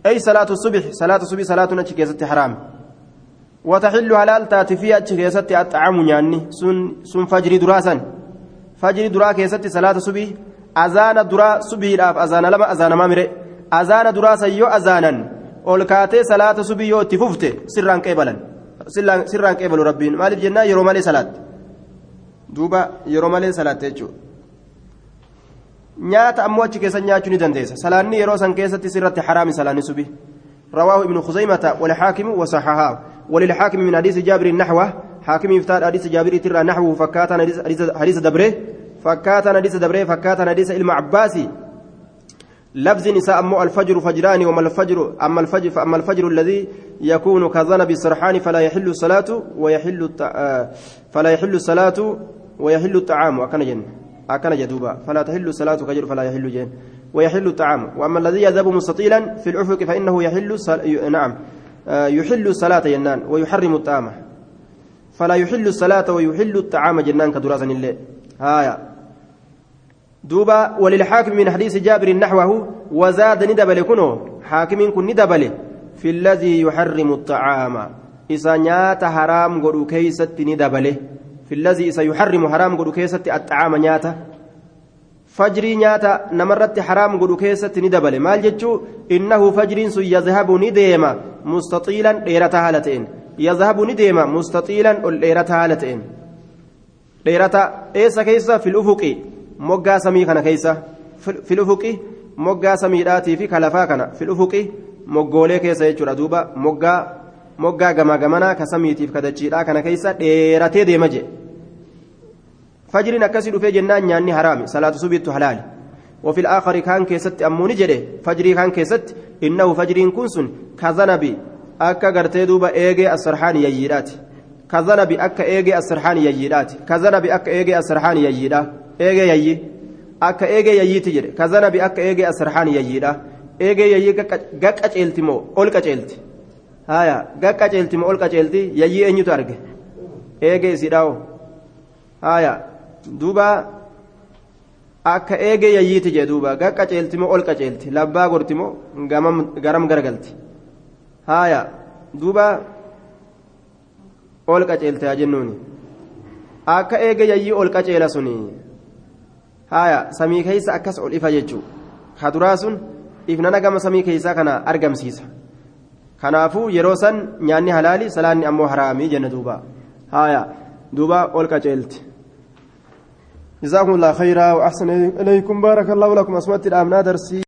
[SPEAKER 1] أي صلاة الصبح صلاة صبي صلاة أتش كيستي حرام وتحل حلال تاتي في أتش كيستي الطعام يعني سن سن فجري دراسا فجري درا كيستي صلاة صبي أذان درا صبي راف أذان لما أذان ما مري أذان دراسا يو أذانا olkaatee salaata subii yoo itti fufte sirraan qeebalan. Sirraan qeebalu rabbiin. Maaliif jennaa? Yeroo malee salaatti. Duuba yeroo malee salaatte jechuudha. Nyaata ammoo achi keessa nyaachuu ni dandeessa. Salaanni yeroo san keessatti sirratti haraami salaanni subii رواه ابن خزيمة والحاكم وصححاه وللحاكم من حديث جابر نحوه حاكم يفتاد حديث جابر ترى نحوه فكاتا حديث دبره فكاتا حديث دبره فكاتا حديث علم عباسي لفظ نساء أمو الفجر فجران وما الفجر أما الفجر فأما الفجر الذي يكون كذنب السرحان فلا يحل الصلاة ويحل التع... فلا يحل الصلاة ويحل أكن جدوبا. فلا تحل الصلاة كجر فلا يحل جن ويحل الطعام. وأما الذي يذهب مستطيلا في الأفق فإنه يحل سل... نعم. يحل الصلاة جنان ويحرم الطعام. فلا يحل الصلاة ويحل الطعام جنان كدراسة الله هايا. دوبا وللحاكم من حديث جابر نحوه وزاد ندبل كنو. حاكم كن ندبل. في الذي يحرم الطعام. إذا نيات حرام قدو كيست ندبله في الذي إذا يحرم حرام قدو كيست الطعام نياته فجري نياتا نمرت حرام قدو كيست ندبل. مال جتشو؟ إنه فجر يذهب نديما مستطيلا ديرتا هالتين يذهب نديما مستطيلا ديرتا هالتين ديرتا إيسا كيسا في الأفق moggaa samii kana keessa filufuqi moggaa samiidhaatii fi kalafaa kana filufuqi moggoolee keessa jechuudha duuba moggaa moggaa gamaa gamanaa ka samiitiif kadachiidhaa kana keessa dheeratee deema jee fajriin akkasii dhufee jennaan nyaanni haraami salaatu subiittu halaali وفي الآخر كان كيست أموني جده فجري كان كيست إنه فجرين كنسن كذنبي أكا قرتي دوبا إيجي السرحان يجيرات كذنبي أكا إيجي السرحان يجيرات كذنبي أكا إيجي السرحان يجيرات eegee yayyi akka eegee yayyiiti jedhe kazanabi akka eegee asirhaan yayyiidha eegee yayyii gaqqaceelti moo ol qaceelti haya gaqqaceelti moo ol qaceelti yayyii eenyutu arge? Eegee isiidhaa'o haya duuba akka eegee yayyiiti jedhe duuba. Gaqqaceelti moo ol qaceelti? Labbaa gorti moo garam garagalti? Haya duuba ol qaceelte haa jennuuni. Akka eegee yayyii ol qaceela suni. Haya samii keeysa akkas ol ifa jechuu? Kaduraa sun ifnana gama samii keeysaa kana argamsiisa kanaafuu yeroo san nyaanni halaali salaanni ammoo haraamii jenna duuba haya duuba ol qaceelti جزاكم الله خيرا وأحسن إليكم بارك الله لكم أسمت الآمنا درسي